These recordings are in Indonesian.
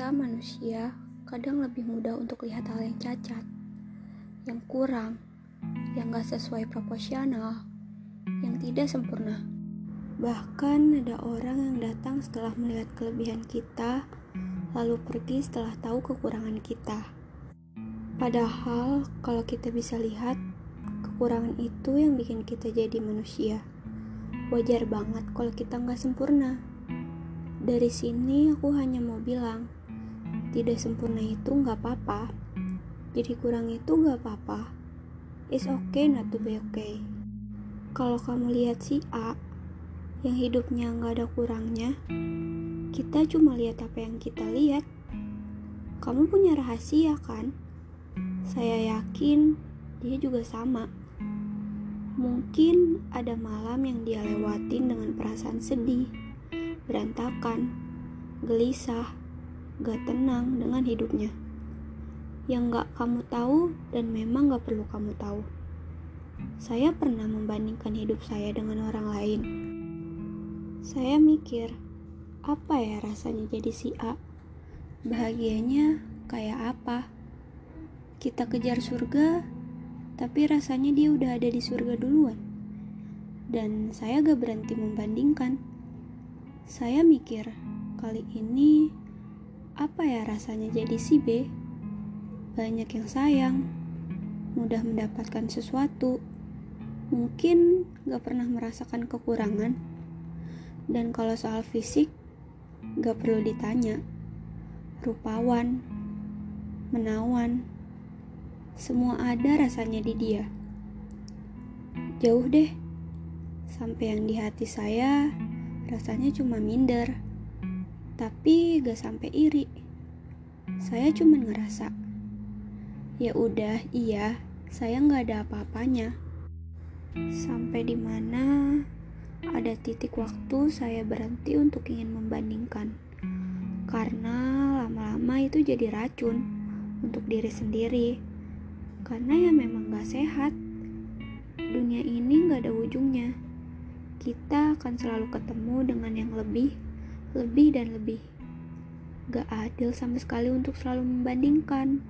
Kita manusia kadang lebih mudah untuk lihat hal yang cacat, yang kurang, yang gak sesuai proporsional, yang tidak sempurna. Bahkan ada orang yang datang setelah melihat kelebihan kita, lalu pergi setelah tahu kekurangan kita. Padahal kalau kita bisa lihat, kekurangan itu yang bikin kita jadi manusia. Wajar banget kalau kita nggak sempurna. Dari sini aku hanya mau bilang, tidak sempurna itu nggak apa-apa. Jadi kurang itu nggak apa-apa. It's okay not to be okay. Kalau kamu lihat si A, yang hidupnya nggak ada kurangnya, kita cuma lihat apa yang kita lihat. Kamu punya rahasia kan? Saya yakin dia juga sama. Mungkin ada malam yang dia lewatin dengan perasaan sedih, berantakan, gelisah, gak tenang dengan hidupnya. Yang gak kamu tahu dan memang gak perlu kamu tahu. Saya pernah membandingkan hidup saya dengan orang lain. Saya mikir, apa ya rasanya jadi si A? Bahagianya kayak apa? Kita kejar surga, tapi rasanya dia udah ada di surga duluan. Dan saya gak berhenti membandingkan. Saya mikir, kali ini apa ya rasanya jadi si B? Banyak yang sayang, mudah mendapatkan sesuatu, mungkin gak pernah merasakan kekurangan. Dan kalau soal fisik, gak perlu ditanya. Rupawan, menawan, semua ada rasanya di dia. Jauh deh, sampai yang di hati saya rasanya cuma minder, tapi gak sampai iri. Saya cuma ngerasa, ya udah, iya, saya nggak ada apa-apanya. Sampai di mana ada titik waktu saya berhenti untuk ingin membandingkan, karena lama-lama itu jadi racun untuk diri sendiri karena ya memang gak sehat. Dunia ini gak ada ujungnya. Kita akan selalu ketemu dengan yang lebih, lebih dan lebih. Gak adil sama sekali untuk selalu membandingkan.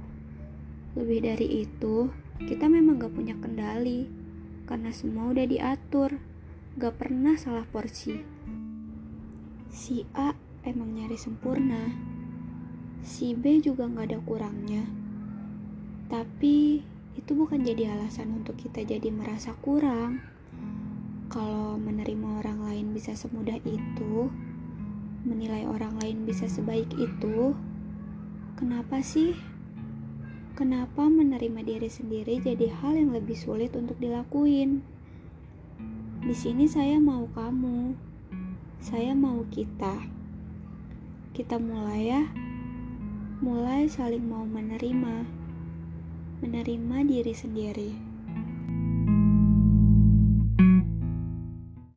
Lebih dari itu, kita memang gak punya kendali. Karena semua udah diatur. Gak pernah salah porsi. Si A emang nyari sempurna. Si B juga gak ada kurangnya. Tapi itu bukan jadi alasan untuk kita jadi merasa kurang. Kalau menerima orang lain bisa semudah itu, menilai orang lain bisa sebaik itu, kenapa sih? Kenapa menerima diri sendiri jadi hal yang lebih sulit untuk dilakuin? Di sini saya mau kamu, saya mau kita. Kita mulai ya, mulai saling mau menerima menerima diri sendiri.